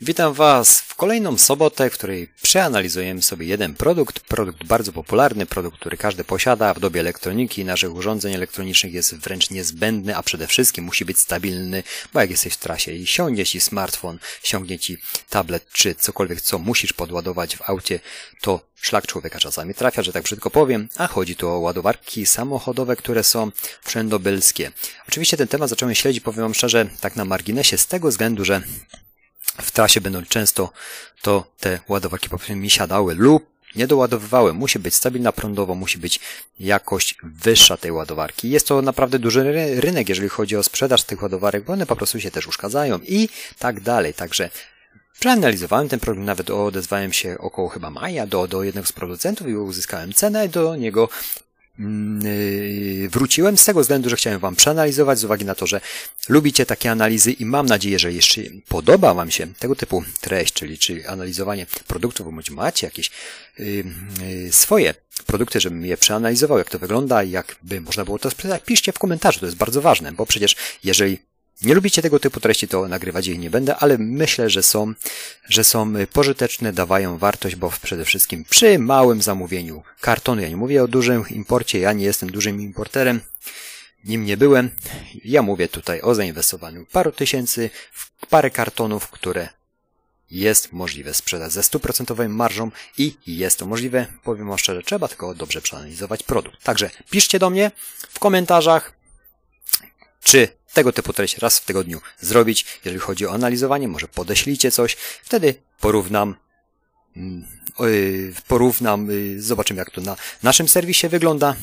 Witam Was w kolejną sobotę, w której przeanalizujemy sobie jeden produkt, produkt bardzo popularny, produkt, który każdy posiada w dobie elektroniki, naszych urządzeń elektronicznych jest wręcz niezbędny, a przede wszystkim musi być stabilny, bo jak jesteś w trasie i siądzie Ci smartfon, siągnie Ci tablet czy cokolwiek, co musisz podładować w aucie, to szlak człowieka czasami trafia, że tak brzydko powiem, a chodzi tu o ładowarki samochodowe, które są wszędobylskie. Oczywiście ten temat zacząłem śledzić, powiem Wam szczerze, tak na marginesie, z tego względu, że w trasie będą często, to te ładowarki po prostu mi siadały lub nie doładowywały. Musi być stabilna prądowo, musi być jakość wyższa tej ładowarki. Jest to naprawdę duży rynek, jeżeli chodzi o sprzedaż tych ładowarek, bo one po prostu się też uszkadzają i tak dalej. Także Przeanalizowałem ten problem, nawet odezwałem się około chyba maja do, do jednego z producentów i uzyskałem cenę do niego wróciłem z tego względu, że chciałem Wam przeanalizować z uwagi na to, że lubicie takie analizy i mam nadzieję, że jeszcze podoba Wam się tego typu treść, czyli, czyli analizowanie produktów, bądź macie jakieś yy, yy, swoje produkty, żebym je przeanalizował, jak to wygląda i jakby można było to sprzedać. Piszcie w komentarzu, to jest bardzo ważne, bo przecież jeżeli nie lubicie tego typu treści, to nagrywać ich nie będę, ale myślę, że są, że są pożyteczne, dawają wartość, bo przede wszystkim przy małym zamówieniu kartonu, ja nie mówię o dużym imporcie, ja nie jestem dużym importerem, nim nie byłem. Ja mówię tutaj o zainwestowaniu paru tysięcy w parę kartonów, które jest możliwe sprzedać ze stuprocentową marżą i jest to możliwe, powiem wam szczerze, trzeba tylko dobrze przeanalizować produkt. Także piszcie do mnie w komentarzach, czy tego typu treść raz w tygodniu zrobić. Jeżeli chodzi o analizowanie, może podeślijcie coś, wtedy porównam mm, porównam, y, zobaczymy jak to na naszym serwisie wygląda.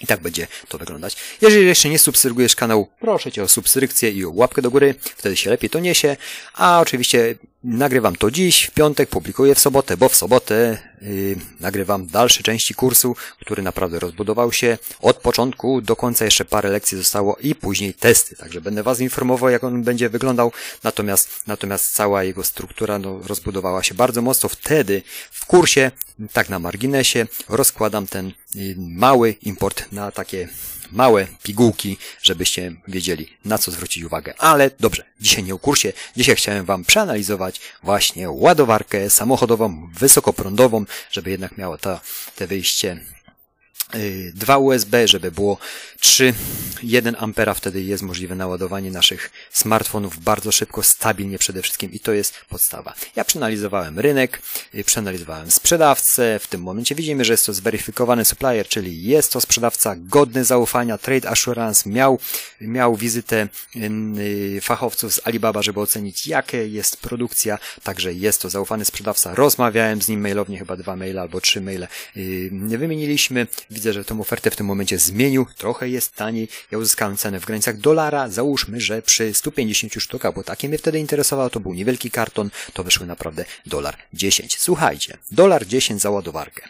I tak będzie to wyglądać. Jeżeli jeszcze nie subskrybujesz kanału, proszę Cię o subskrypcję i o łapkę do góry, wtedy się lepiej to niesie. A oczywiście nagrywam to dziś, w piątek, publikuję w sobotę, bo w sobotę yy, nagrywam dalsze części kursu, który naprawdę rozbudował się od początku do końca. Jeszcze parę lekcji zostało i później testy. Także będę Was informował, jak on będzie wyglądał. Natomiast, natomiast cała jego struktura no, rozbudowała się bardzo mocno. Wtedy w kursie, tak na marginesie, rozkładam ten yy, mały import na takie małe pigułki, żebyście wiedzieli, na co zwrócić uwagę. Ale dobrze, dzisiaj nie o kursie, dzisiaj chciałem Wam przeanalizować właśnie ładowarkę samochodową, wysokoprądową, żeby jednak miało to, te wyjście dwa USB, żeby było 3, 1 ampera, wtedy jest możliwe naładowanie naszych smartfonów bardzo szybko, stabilnie przede wszystkim i to jest podstawa. Ja przeanalizowałem rynek, y, przeanalizowałem sprzedawcę, w tym momencie widzimy, że jest to zweryfikowany supplier, czyli jest to sprzedawca godny zaufania, Trade Assurance miał, miał wizytę y, fachowców z Alibaba, żeby ocenić jakie jest produkcja, także jest to zaufany sprzedawca, rozmawiałem z nim mailownie, chyba dwa maile albo trzy maile wymieniliśmy, widzę, że tą ofertę w tym momencie zmienił, trochę jest taniej. Ja uzyskałem cenę w granicach dolara. Załóżmy, że przy 150 sztukach, bo takie mnie wtedy interesowało, to był niewielki karton, to wyszły naprawdę dolar 10. Słuchajcie, dolar 10 za ładowarkę.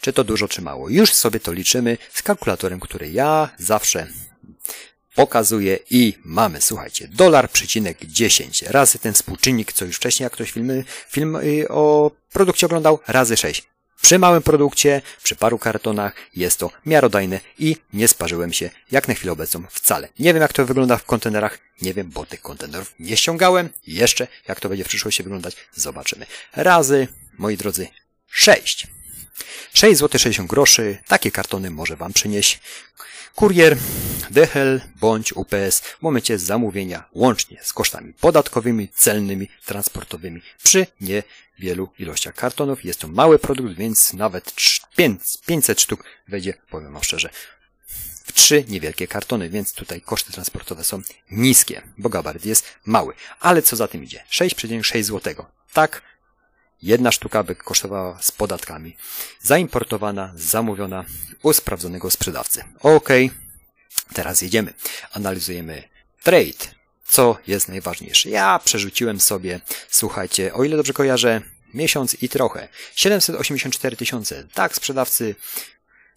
Czy to dużo, czy mało? Już sobie to liczymy z kalkulatorem, który ja zawsze pokazuję i mamy, słuchajcie, dolar przecinek 10 razy ten współczynnik, co już wcześniej jak ktoś filmy, film y, o produkcie oglądał, razy 6. Przy małym produkcie, przy paru kartonach jest to miarodajne i nie sparzyłem się jak na chwilę obecną wcale. Nie wiem jak to wygląda w kontenerach, nie wiem, bo tych kontenerów nie ściągałem. Jeszcze jak to będzie w przyszłości wyglądać, zobaczymy. Razy, moi drodzy, 6. 6 zł 60 groszy. Takie kartony może Wam przynieść kurier, DHL bądź UPS w momencie zamówienia łącznie z kosztami podatkowymi, celnymi, transportowymi przy niewielu ilościach kartonów. Jest to mały produkt, więc nawet 500 sztuk wejdzie, powiem wam szczerze, w trzy niewielkie kartony, więc tutaj koszty transportowe są niskie, bo gabaryt jest mały. Ale co za tym idzie? 6,6 zł. Tak, Jedna sztuka by kosztowała z podatkami. Zaimportowana, zamówiona u sprawdzonego sprzedawcy. Ok, teraz jedziemy. Analizujemy trade. Co jest najważniejsze? Ja przerzuciłem sobie, słuchajcie, o ile dobrze kojarzę, miesiąc i trochę. 784 tysiące. Tak, sprzedawcy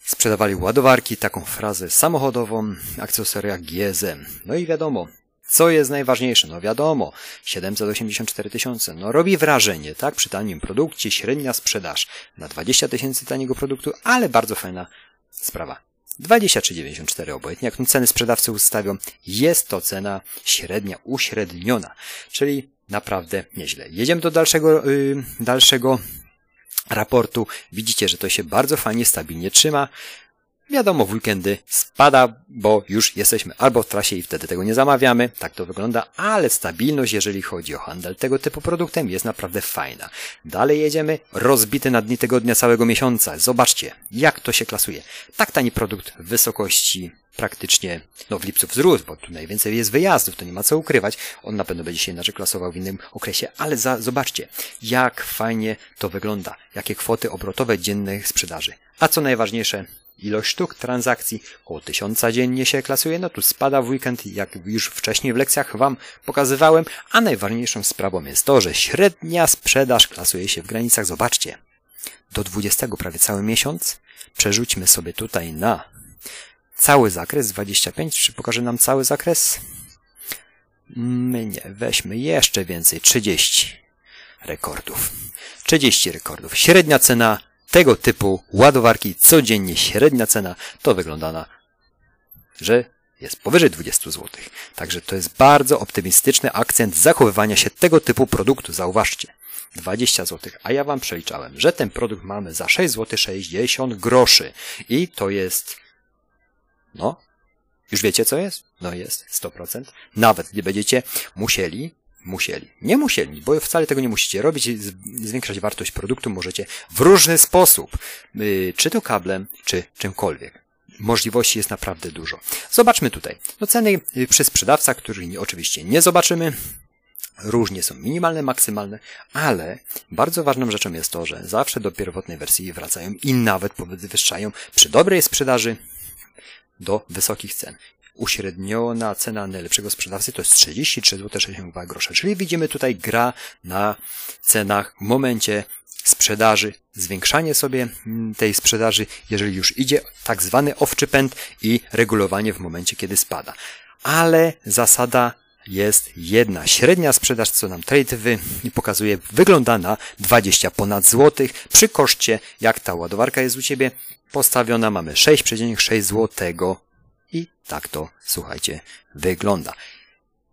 sprzedawali ładowarki, taką frazę samochodową, akcesoria GSM. No i wiadomo, co jest najważniejsze? No wiadomo, 784 tysiące. No robi wrażenie, tak? Przy tanim produkcie średnia sprzedaż na 20 tysięcy taniego produktu, ale bardzo fajna sprawa. 23,94 obojętnie, jak ceny sprzedawcy ustawią, jest to cena średnia, uśredniona. Czyli naprawdę nieźle. Jedziemy do dalszego, yy, dalszego raportu. Widzicie, że to się bardzo fajnie, stabilnie trzyma. Wiadomo, w weekendy spada, bo już jesteśmy albo w trasie i wtedy tego nie zamawiamy. Tak to wygląda, ale stabilność, jeżeli chodzi o handel tego typu produktem, jest naprawdę fajna. Dalej jedziemy, rozbity na dni tygodnia całego miesiąca. Zobaczcie, jak to się klasuje. Tak tani produkt w wysokości praktycznie, no w lipcu wzrósł, bo tu najwięcej jest wyjazdów, to nie ma co ukrywać. On na pewno będzie się inaczej klasował w innym okresie, ale za, zobaczcie, jak fajnie to wygląda, jakie kwoty obrotowe dziennych sprzedaży. A co najważniejsze, ilość sztuk transakcji, około tysiąca dziennie się klasuje, no tu spada w weekend, jak już wcześniej w lekcjach Wam pokazywałem, a najważniejszą sprawą jest to, że średnia sprzedaż klasuje się w granicach, zobaczcie, do 20 prawie cały miesiąc. Przerzućmy sobie tutaj na cały zakres 25, czy pokaże nam cały zakres? Nie, weźmy jeszcze więcej, 30 rekordów. 30 rekordów. Średnia cena tego typu ładowarki, codziennie średnia cena, to wygląda na, że jest powyżej 20 zł. Także to jest bardzo optymistyczny akcent zachowywania się tego typu produktu. Zauważcie. 20 zł, a ja Wam przeliczałem, że ten produkt mamy za 6 zł 60 groszy i to jest no, już wiecie co jest? No jest, 100%. Nawet nie będziecie musieli, musieli, nie musieli, bo wcale tego nie musicie robić, zwiększać wartość produktu możecie w różny sposób, y, czy to kablem, czy czymkolwiek. Możliwości jest naprawdę dużo. Zobaczmy tutaj. No ceny y, przy sprzedawcach, których oczywiście nie zobaczymy, różnie są minimalne, maksymalne, ale bardzo ważną rzeczą jest to, że zawsze do pierwotnej wersji wracają i nawet podwyższają przy dobrej sprzedaży do wysokich cen. Uśredniona cena najlepszego sprzedawcy to jest 33 zł 62 grosze. Czyli widzimy tutaj gra na cenach w momencie sprzedaży, zwiększanie sobie mm, tej sprzedaży, jeżeli już idzie tak zwany owczy pęd i regulowanie w momencie, kiedy spada. Ale zasada jest jedna. Średnia sprzedaż, co nam trade wy pokazuje, wygląda na 20 ponad złotych przy koszcie, jak ta ładowarka jest u Ciebie postawiona, mamy 6,6 złotego tak to, słuchajcie, wygląda.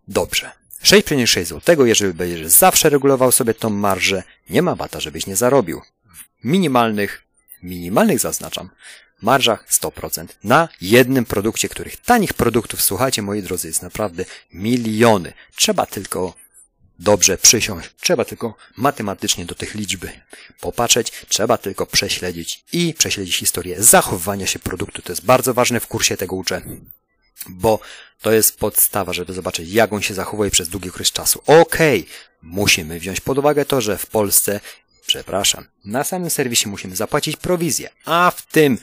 Dobrze. 6,6 złotego, jeżeli będziesz zawsze regulował sobie tą marżę, nie ma bata, żebyś nie zarobił. W minimalnych, minimalnych zaznaczam, marżach 100% na jednym produkcie, których tanich produktów, słuchajcie moi drodzy, jest naprawdę miliony. Trzeba tylko dobrze przysiąść, trzeba tylko matematycznie do tych liczby popatrzeć, trzeba tylko prześledzić i prześledzić historię zachowywania się produktu. To jest bardzo ważne w kursie tego uczę, bo to jest podstawa, żeby zobaczyć, jak on się zachowuje przez długi okres czasu. Okej, okay, musimy wziąć pod uwagę to, że w Polsce Przepraszam. Na samym serwisie musimy zapłacić prowizję, a w tym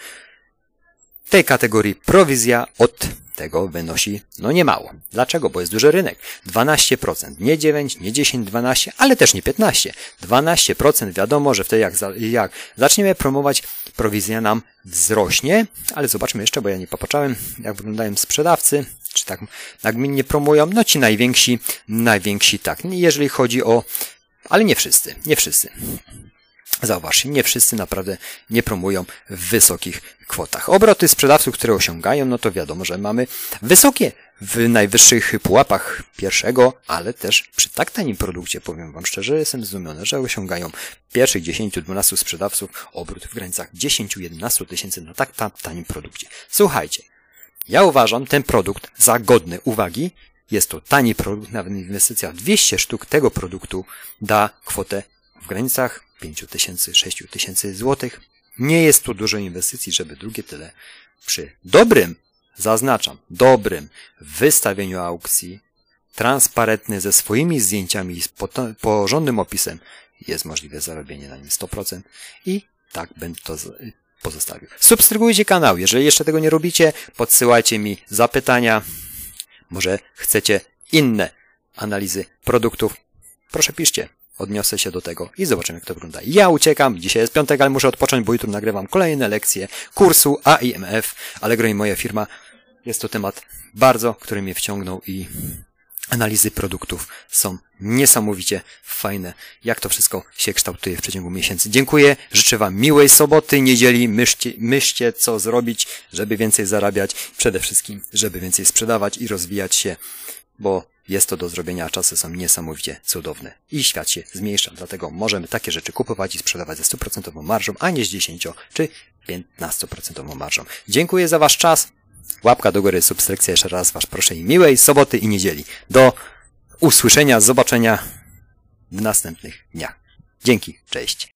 tej kategorii prowizja od tego wynosi no nie mało. Dlaczego? Bo jest duży rynek. 12%, nie 9, nie 10, 12, ale też nie 15. 12% wiadomo, że wtedy jak, jak zaczniemy promować, prowizja nam wzrośnie, ale zobaczmy jeszcze, bo ja nie popatrzałem, jak wyglądają sprzedawcy, czy tak nagminnie promują, no ci najwięksi, najwięksi tak. Jeżeli chodzi o, ale nie wszyscy, nie wszyscy. Zauważ, nie wszyscy naprawdę nie promują w wysokich kwotach. Obroty sprzedawców, które osiągają, no to wiadomo, że mamy wysokie w najwyższych pułapach pierwszego, ale też przy tak tanim produkcie, powiem Wam szczerze, jestem zdumiony, że osiągają pierwszych 10-12 sprzedawców obrót w granicach 10-11 tysięcy na tak tanim produkcie. Słuchajcie, ja uważam ten produkt za godny uwagi. Jest to tani produkt, nawet inwestycja w 200 sztuk tego produktu da kwotę w granicach 5 tysięcy, 6 tysięcy złotych. Nie jest tu dużo inwestycji, żeby drugie tyle przy dobrym, zaznaczam, dobrym wystawieniu aukcji, transparentny ze swoimi zdjęciami i porządnym opisem jest możliwe zarobienie na nim 100% i tak będę to pozostawił. Subskrybujcie kanał, jeżeli jeszcze tego nie robicie, podsyłajcie mi zapytania, może chcecie inne analizy produktów, proszę piszcie odniosę się do tego i zobaczymy, jak to wygląda. Ja uciekam, dzisiaj jest piątek, ale muszę odpocząć, bo jutro nagrywam kolejne lekcje kursu AIMF, Allegro i moja firma. Jest to temat bardzo, który mnie wciągnął i analizy produktów są niesamowicie fajne, jak to wszystko się kształtuje w przeciągu miesięcy. Dziękuję, życzę Wam miłej soboty, niedzieli, myślcie, myślcie co zrobić, żeby więcej zarabiać, przede wszystkim, żeby więcej sprzedawać i rozwijać się bo jest to do zrobienia, a czasy są niesamowicie cudowne. I świat się zmniejsza, dlatego możemy takie rzeczy kupować i sprzedawać ze 100% marżą, a nie z 10 czy 15% marżą. Dziękuję za Wasz czas. Łapka do góry, subskrypcja jeszcze raz Was proszę i miłej soboty i niedzieli. Do usłyszenia, zobaczenia w następnych dniach. Dzięki, cześć.